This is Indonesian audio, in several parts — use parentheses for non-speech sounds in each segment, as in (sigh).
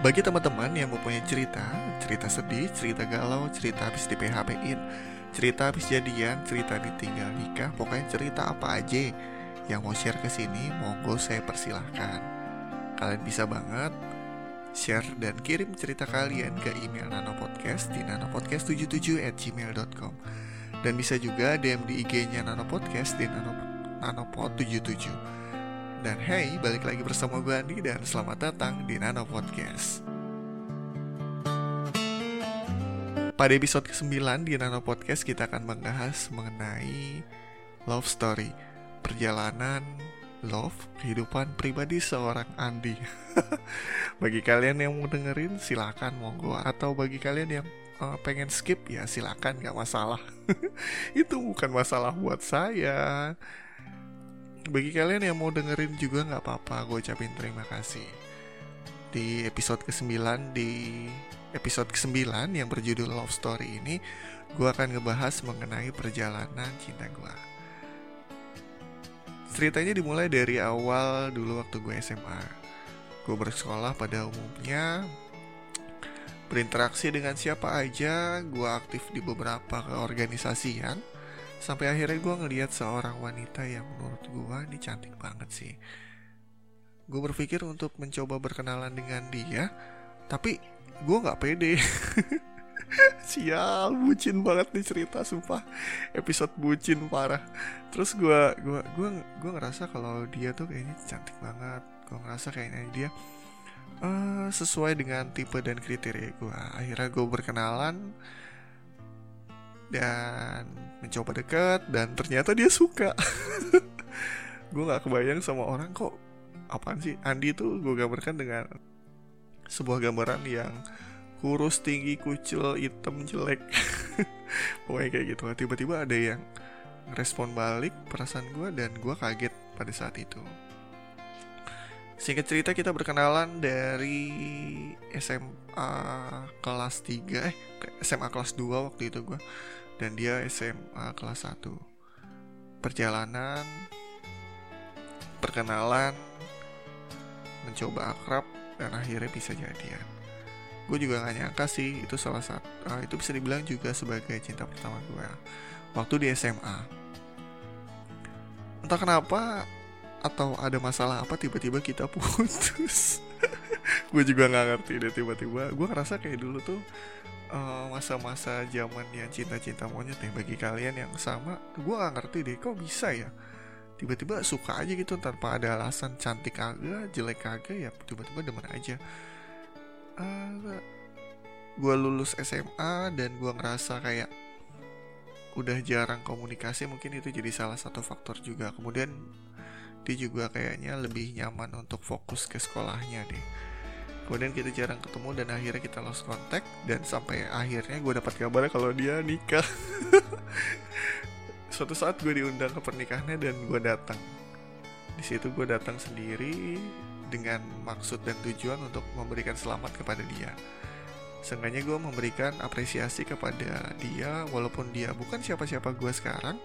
Bagi teman-teman yang mempunyai cerita, cerita sedih, cerita galau, cerita habis di PHP-in, cerita habis jadian, cerita ditinggal nikah, pokoknya cerita apa aja yang mau share ke sini, monggo saya persilahkan. Kalian bisa banget share dan kirim cerita kalian ke email nanopodcast di nanopodcast77 at gmail.com dan bisa juga DM di IG-nya nanopodcast di nanopod77 dan hey, balik lagi bersama gue Andi dan selamat datang di Nano Podcast. Pada episode ke-9 di Nano Podcast kita akan membahas mengenai love story, perjalanan love kehidupan pribadi seorang Andi. (laughs) bagi kalian yang mau dengerin silakan monggo atau bagi kalian yang uh, pengen skip ya silakan nggak masalah. (laughs) Itu bukan masalah buat saya bagi kalian yang mau dengerin juga nggak apa-apa gue ucapin terima kasih. Di episode ke-9 di episode ke-9 yang berjudul Love Story ini gue akan ngebahas mengenai perjalanan cinta gue ceritanya dimulai dari awal dulu waktu gue SMA gue bersekolah pada umumnya berinteraksi dengan siapa aja gue aktif di beberapa keorganisasian Sampai akhirnya gue ngeliat seorang wanita yang menurut gue ini cantik banget sih. Gue berpikir untuk mencoba berkenalan dengan dia, tapi gue nggak pede. (laughs) Sial, bucin banget nih cerita, sumpah. Episode bucin parah. Terus gue gua gua gua ngerasa kalau dia tuh kayaknya cantik banget. Gue ngerasa kayaknya dia uh, sesuai dengan tipe dan kriteria gue. Akhirnya gue berkenalan dan mencoba deket dan ternyata dia suka. (laughs) Gue nggak kebayang sama orang kok apaan sih? Andi tuh gue gambarkan dengan sebuah gambaran yang kurus tinggi kucil hitam jelek. (laughs) Pokoknya kayak gitu. Tiba-tiba ada yang respon balik perasaan gue dan gue kaget pada saat itu Singkat cerita kita berkenalan dari SMA kelas 3 eh SMA kelas 2 waktu itu gue dan dia SMA kelas 1 perjalanan perkenalan mencoba akrab dan akhirnya bisa jadian. Gue juga gak nyangka sih itu salah satu uh, itu bisa dibilang juga sebagai cinta pertama gue waktu di SMA entah kenapa atau ada masalah apa tiba-tiba kita (laughs) putus. Gue juga nggak ngerti deh tiba-tiba. Gue ngerasa kayak dulu tuh Eh, masa-masa uh, zaman yang cinta-cinta monyet nih bagi kalian yang sama gue gak ngerti deh kok bisa ya? Tiba-tiba suka aja gitu tanpa ada alasan cantik kagak jelek kagak ya tiba-tiba demen aja. Uh, eh, gue lulus SMA dan gue ngerasa kayak udah jarang komunikasi mungkin itu jadi salah satu faktor juga. Kemudian dia juga kayaknya lebih nyaman untuk fokus ke sekolahnya deh. Kemudian kita jarang ketemu dan akhirnya kita lost contact dan sampai akhirnya gue dapat kabar kalau dia nikah. (laughs) Suatu saat gue diundang ke pernikahannya dan gue datang. Di situ gue datang sendiri dengan maksud dan tujuan untuk memberikan selamat kepada dia. Seenggaknya gue memberikan apresiasi kepada dia Walaupun dia bukan siapa-siapa gue sekarang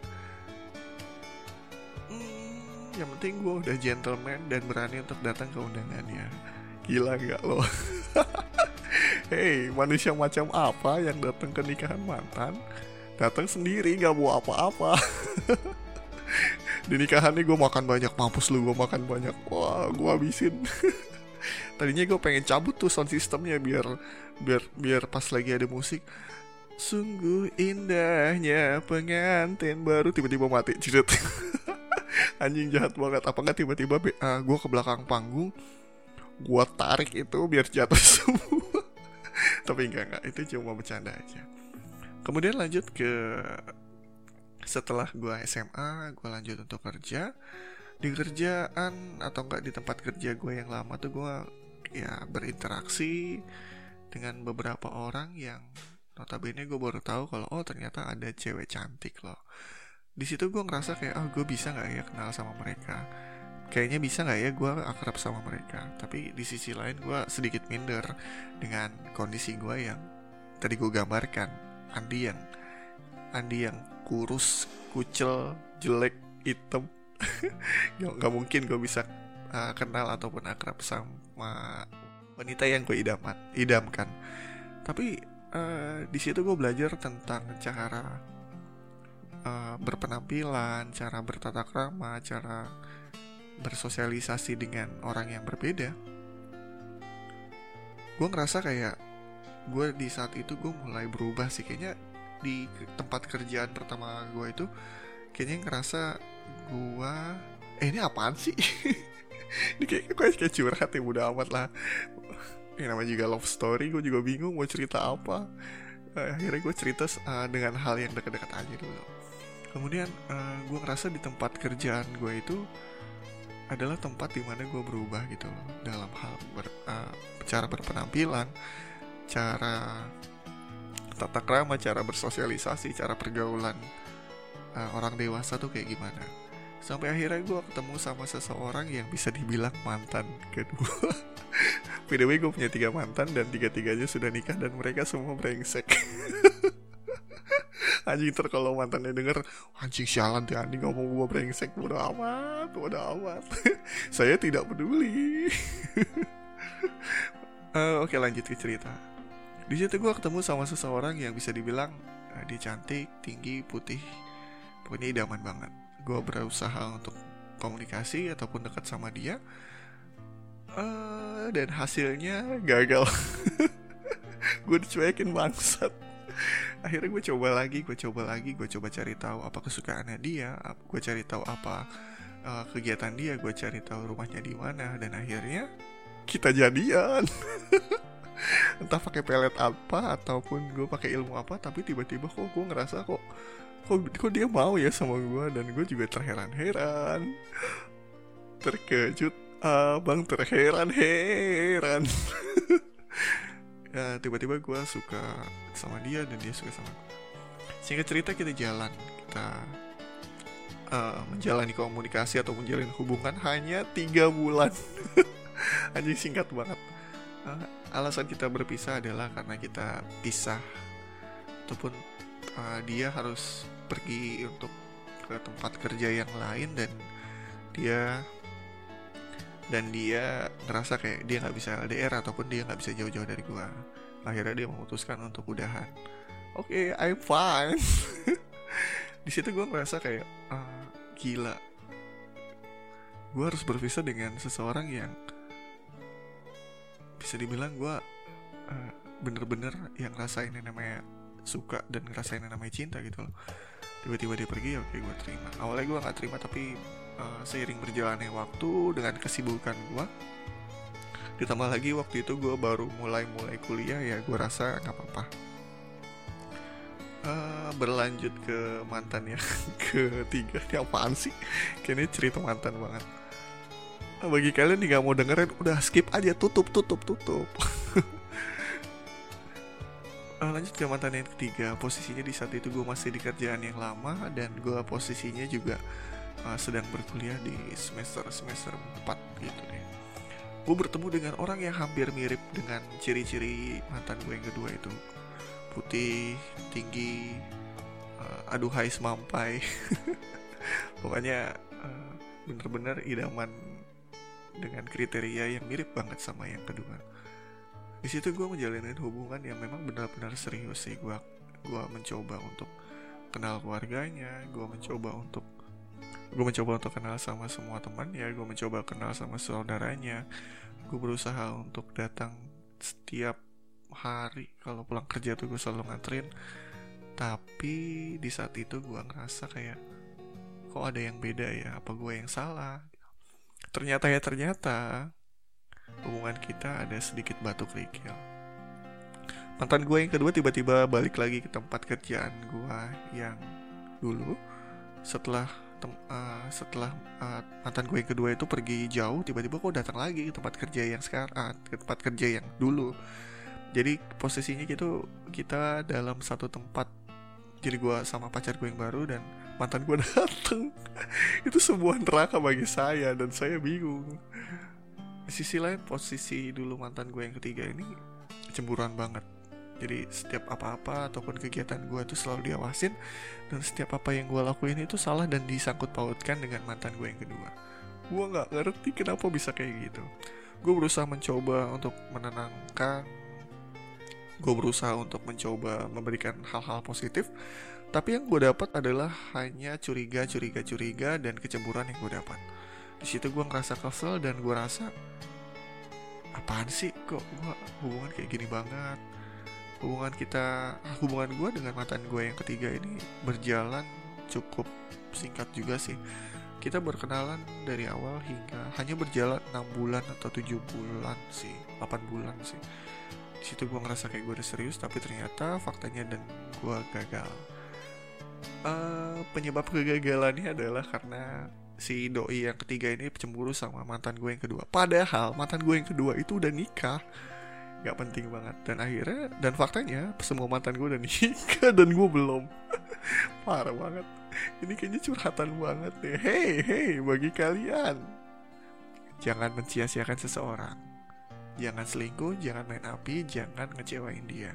Yang penting gue udah gentleman dan berani untuk datang ke undangannya Gila gak lo? (laughs) Hei, manusia macam apa yang datang ke nikahan mantan? Datang sendiri gak bawa apa-apa. (laughs) Di nikahan ini gue makan banyak, mampus lu gue makan banyak. Wah, gue habisin. (laughs) Tadinya gue pengen cabut tuh sound systemnya biar biar biar pas lagi ada musik. Sungguh indahnya pengantin baru tiba-tiba mati. Cidet. Anjing jahat banget. Apa nggak tiba-tiba uh, ah, gue ke belakang panggung gua tarik itu biar jatuh (laughs) semua. Tapi enggak enggak itu cuma bercanda aja. Kemudian lanjut ke setelah gua SMA gua lanjut untuk kerja. Di kerjaan atau enggak di tempat kerja gue yang lama tuh gue ya berinteraksi dengan beberapa orang yang notabene gue baru tahu kalau oh ternyata ada cewek cantik loh di situ gue ngerasa kayak oh gue bisa nggak ya kenal sama mereka? Kayaknya bisa nggak ya gue akrab sama mereka. Tapi di sisi lain gue sedikit minder dengan kondisi gue yang tadi gue gambarkan. Andi yang Andi yang kurus kucel jelek hitam. (laughs) Nggak mungkin gue bisa uh, kenal ataupun akrab sama wanita yang gue idaman idamkan. Tapi uh, di situ gue belajar tentang cara uh, berpenampilan cara bertata krama cara bersosialisasi dengan orang yang berbeda gue ngerasa kayak gue di saat itu gue mulai berubah sih. Kayaknya di tempat kerjaan pertama gue itu kayaknya ngerasa gue eh ini apaan sih? (laughs) Ini kayak gue kayak curhat ya udah amat lah. (laughs) Ini namanya juga love story gue juga bingung mau cerita apa. Uh, akhirnya gue cerita uh, dengan hal yang dekat-dekat aja dulu kemudian uh, gue ngerasa di tempat kerjaan gue itu adalah tempat di mana gue berubah gitu loh. Dalam hal ber, uh, cara berpenampilan cara tata krama cara bersosialisasi cara pergaulan uh, orang dewasa tuh kayak gimana. Sampai akhirnya gue ketemu sama seseorang yang bisa dibilang mantan kedua. (laughs) By gue punya tiga mantan dan tiga tiganya sudah nikah dan mereka semua brengsek (laughs) anjing ter kalau mantannya denger anjing sialan tuh anjing ngomong gue brengsek. Bodo amat bodo amat. (laughs) Saya tidak peduli. Uh, (laughs) oke lanjut ke cerita. Di situ gue ketemu sama seseorang yang bisa dibilang uh, dia cantik tinggi putih. Pokoknya idaman banget. Gue berusaha untuk komunikasi ataupun dekat sama dia uh, dan hasilnya gagal. (laughs) Gue dicuekin bangsat akhirnya gue coba lagi gue coba lagi gue coba cari tahu apa kesukaannya dia gue cari tahu apa uh, kegiatan dia gue cari tahu rumahnya di mana dan akhirnya kita jadian. (laughs) Entah pakai pelet apa ataupun gue pakai ilmu apa tapi tiba-tiba kok gue ngerasa kok kok kok dia mau ya sama gue dan gue juga terheran-heran. Terkejut abang terheran-heran (laughs) ya tiba-tiba gue suka sama dia dan dia suka sama gue singkat cerita kita jalan kita uh, menjalani komunikasi atau menjalin hubungan hanya tiga bulan. (laughs) Anjing singkat banget. Uh, alasan kita berpisah adalah karena kita pisah. Ataupun uh, dia harus pergi untuk ke tempat kerja yang lain dan dia dan dia ngerasa kayak dia nggak bisa LDR ataupun dia nggak bisa jauh-jauh dari gua. Akhirnya dia memutuskan untuk udahan. Oke okay, I'm fine. (laughs) Di situ gue ngerasa kayak uh, gila. Gue harus berpisah dengan seseorang yang bisa dibilang gue uh, bener-bener yang ngerasain yang namanya suka dan ngerasain yang namanya cinta gitu loh. Tiba-tiba dia pergi oke gue terima. Awalnya gue nggak terima tapi uh, seiring berjalannya waktu dengan kesibukan gue ditambah lagi waktu itu gue baru mulai mulai kuliah ya gue rasa nggak apa-apa. Uh, berlanjut ke mantan yang (laughs) ketiga. Ini apaan sih? Kayaknya cerita mantan banget. Uh, bagi kalian nih gak mau dengerin udah skip aja. Tutup tutup tutup. Uh, (laughs) lanjut ke mantan yang ketiga. Posisinya di saat itu gue masih di kerjaan yang lama dan gue posisinya juga uh, sedang berkuliah di semester semester 4 gitu deh. Gue bertemu dengan orang yang hampir mirip dengan ciri-ciri mantan gue yang kedua itu. Putih tinggi uh, aduhai semampai (laughs) pokoknya uh, bener-bener idaman dengan kriteria yang mirip banget sama yang kedua. Di situ gue menjalani hubungan yang memang benar-benar serius sih. Gue gue mencoba untuk kenal keluarganya gue mencoba untuk gue mencoba untuk kenal sama semua teman ya gue mencoba kenal sama saudaranya. Gue berusaha untuk datang setiap hari kalau pulang kerja tuh gue selalu nganterin. Tapi di saat itu gue ngerasa kayak kok ada yang beda ya? Apa gue yang salah? Ternyata ya ternyata hubungan kita ada sedikit batu kerikil. Mantan gue yang kedua tiba-tiba balik lagi ke tempat kerjaan gue yang dulu. Setelah uh, setelah uh, mantan gue yang kedua itu pergi jauh tiba-tiba kok datang lagi ke tempat kerja yang sekarang uh, ke tempat kerja yang dulu. Jadi posisinya gitu kita dalam satu tempat jadi gue sama pacar gue yang baru dan mantan gue (laughs) datang. Itu sebuah neraka bagi saya dan saya bingung. Sisi lain posisi dulu mantan gue yang ketiga ini cemburuan banget jadi setiap apa-apa ataupun kegiatan gue itu selalu diawasin dan setiap apa yang gue lakuin itu salah dan disangkut pautkan dengan mantan gue yang kedua. Gue nggak ngerti kenapa bisa kayak gitu. Gue berusaha mencoba untuk menenangkan gue berusaha untuk mencoba memberikan hal-hal positif tapi yang gue dapat adalah hanya curiga curiga curiga dan kecemburuan yang gue dapat. Di situ gue ngerasa kesel dan gue rasa apaan sih? Kok gue hubungan kayak gini banget hubungan kita hubungan gue dengan mantan gue yang ketiga ini berjalan cukup singkat juga sih. Kita berkenalan dari awal hingga hanya berjalan 6 bulan atau 7 bulan sih 8 bulan sih. Di situ gue ngerasa kayak gue udah serius tapi ternyata faktanya dan gue gagal. Uh, penyebab kegagalannya adalah karena si doi yang ketiga ini cemburu sama mantan gue yang kedua. Padahal mantan gue yang kedua itu udah nikah nggak penting banget dan akhirnya dan faktanya semua mantan gue udah nikah dan gue belum (laughs) parah banget ini kayaknya curhatan banget deh hey hey bagi kalian jangan mencia-siakan seseorang Jangan selingkuh, jangan main api, jangan ngecewain dia.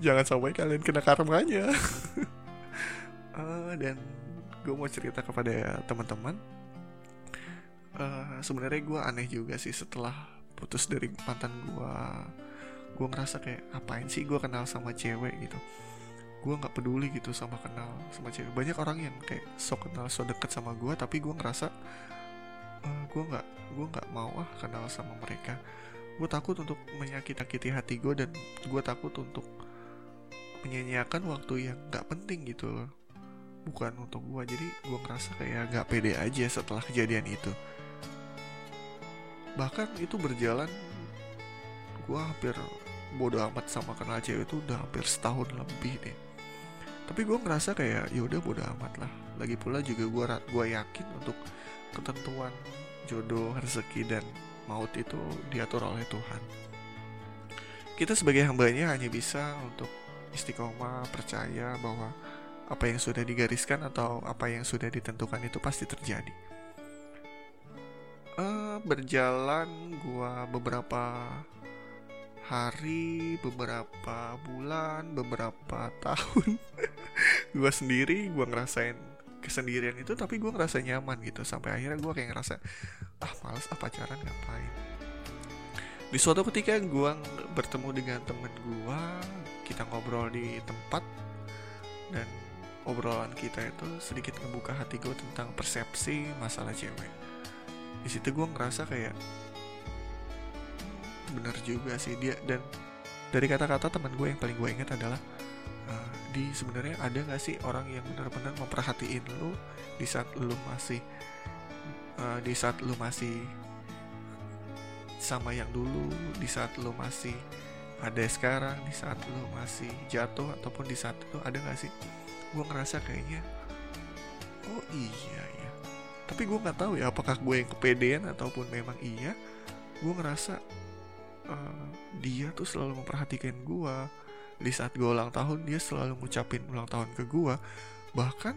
Jangan sampai kalian kena karmanya. uh, (laughs) dan gue mau cerita kepada teman-teman. Uh, Sebenarnya gue aneh juga sih setelah putus dari mantan gue. Gue ngerasa kayak apain sih gue kenal sama cewek gitu. Gue nggak peduli gitu sama kenal sama cewek. Banyak orang yang kayak sok kenal so deket sama gue, tapi gue ngerasa uh, eh, gue nggak gue nggak mau ah kenal sama mereka gue takut untuk menyakiti hati gue dan gue takut untuk menyanyiakan waktu yang gak penting gitu loh bukan untuk gue jadi gue ngerasa kayak gak pede aja setelah kejadian itu bahkan itu berjalan gue hampir bodo amat sama kenal cewek itu udah hampir setahun lebih deh tapi gue ngerasa kayak yaudah bodo amat lah lagi pula juga gue gue yakin untuk ketentuan jodoh rezeki dan maut itu diatur oleh Tuhan. Kita sebagai hambanya hanya bisa untuk istiqomah percaya bahwa apa yang sudah digariskan atau apa yang sudah ditentukan itu pasti terjadi. Uh, berjalan gua beberapa hari, beberapa bulan, beberapa (laughs) tahun. gua sendiri, gua ngerasain kesendirian itu tapi gue ngerasa nyaman gitu. Sampai akhirnya gue kayak ngerasa ah males ah pacaran ngapain? Di suatu ketika gue bertemu dengan temen gue kita ngobrol di tempat dan obrolan kita itu sedikit ngebuka hati gue tentang persepsi masalah cewek di situ gue ngerasa kayak bener juga sih dia dan dari kata-kata teman gue yang paling gue ingat adalah uh, di sebenarnya ada nggak sih orang yang benar-benar memperhatiin lu di saat lu masih uh, di saat lu masih sama yang dulu di saat lu masih ada sekarang di saat lu masih jatuh ataupun di saat itu ada nggak sih? Gue ngerasa kayaknya oh iya ya tapi gue nggak tahu ya apakah gue yang kepedean ataupun memang iya gue ngerasa uh, dia tuh selalu memperhatikan gue di saat gue ulang tahun dia selalu ngucapin ulang tahun ke gue bahkan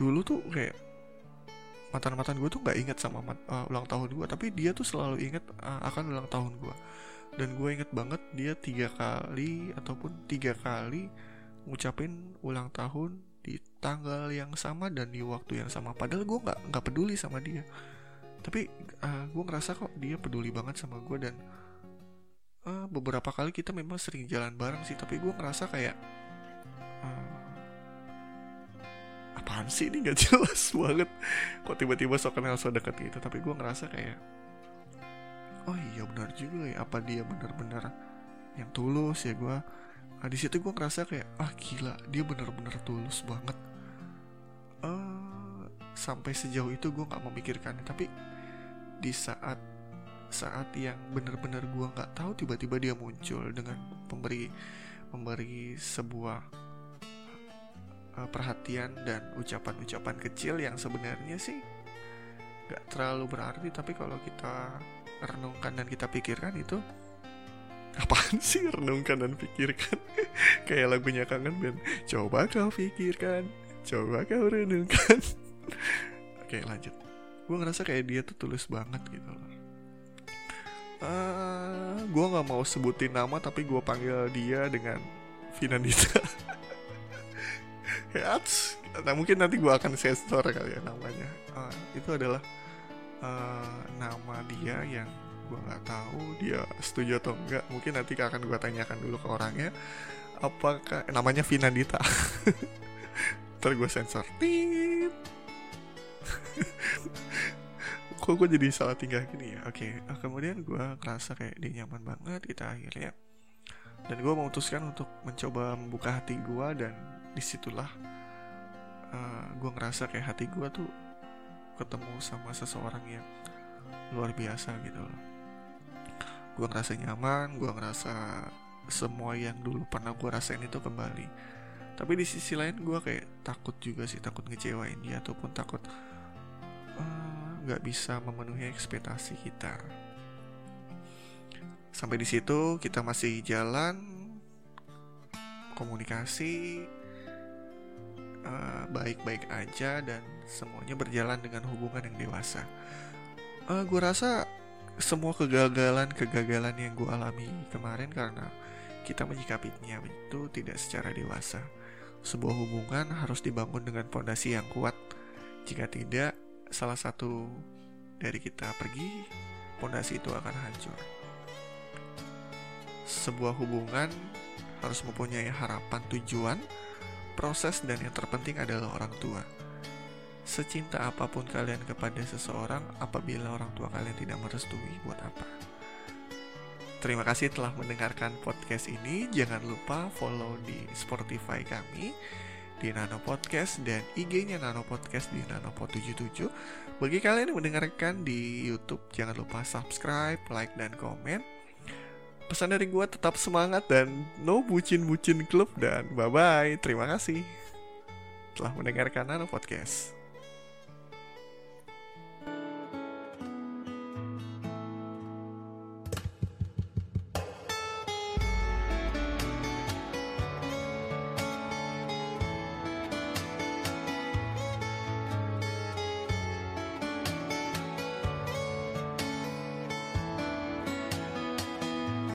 dulu tuh kayak mantan-mantan gue tuh nggak inget sama uh, ulang tahun gue tapi dia tuh selalu inget uh, akan ulang tahun gue dan gue inget banget dia tiga kali ataupun tiga kali ngucapin ulang tahun tanggal yang sama dan di waktu yang sama. Padahal gue nggak nggak peduli sama dia. Tapi uh, gue ngerasa kok dia peduli banget sama gue dan uh, beberapa kali kita memang sering jalan bareng sih. Tapi gue ngerasa kayak uh, apaan sih ini? Gak (laughs) jelas banget. Kok tiba-tiba so kenal so deket gitu. Tapi gue ngerasa kayak oh iya benar juga ya. Apa dia benar-benar yang tulus ya gue nah, di situ gue ngerasa kayak ah gila. Dia benar-benar tulus banget sampai sejauh itu gue nggak memikirkannya. Tapi di saat saat yang benar-benar gue nggak tahu tiba-tiba dia muncul dengan memberi memberi sebuah uh, perhatian dan ucapan-ucapan kecil yang sebenarnya sih nggak terlalu berarti. Tapi kalau kita renungkan dan kita pikirkan itu apaan (laughs) sih renungkan dan pikirkan? (laughs) Kayak lagunya kangen band coba kau pikirkan coba kau renungkan (laughs) oke lanjut. Gue ngerasa kayak dia tuh tulus banget gitu loh. Uh, eh, gue nggak mau sebutin nama tapi gue panggil dia dengan Vinanita (laughs) ya nah mungkin nanti gue akan sensor kali ya namanya. Uh, itu adalah uh, nama dia yang gue nggak tahu dia setuju atau enggak mungkin nanti akan gue tanyakan dulu ke orangnya apakah namanya Vinandita. (laughs) Ntar gue sensor. Tit (laughs) kok gue jadi salah tinggal gini ya? Oke okay. kemudian gue ngerasa kayak dia nyaman banget kita akhirnya. Dan gue memutuskan untuk mencoba membuka hati gue dan di situlah uh, gue ngerasa kayak hati gue tuh ketemu sama seseorang yang luar biasa gitu loh. Gue ngerasa nyaman gue ngerasa semua yang dulu pernah gue rasain itu kembali. Tapi di sisi lain gue kayak takut juga sih takut ngecewain dia ataupun takut eh, nggak uh, bisa memenuhi ekspektasi kita sampai di situ kita masih jalan komunikasi uh, baik-baik aja dan semuanya berjalan dengan hubungan yang dewasa uh, eh, gue rasa semua kegagalan-kegagalan yang gue alami kemarin karena kita menyikapinya itu tidak secara dewasa. Sebuah hubungan harus dibangun dengan fondasi yang kuat. Jika tidak, salah satu dari kita pergi, fondasi itu akan hancur. Sebuah hubungan harus mempunyai harapan tujuan, proses, dan yang terpenting adalah orang tua. Secinta apa pun kalian kepada seseorang, apabila orang tua kalian tidak merestui, buat apa? Terima kasih telah mendengarkan podcast ini. Jangan lupa follow di Spotify kami di Nano Podcast dan IG-nya Nano Podcast di Nanopod77. Bagi kalian yang mendengarkan di YouTube, jangan lupa subscribe, like, dan komen. Pesan dari gue tetap semangat dan no bucin-bucin klub dan bye-bye. Terima kasih telah mendengarkan Nano Podcast.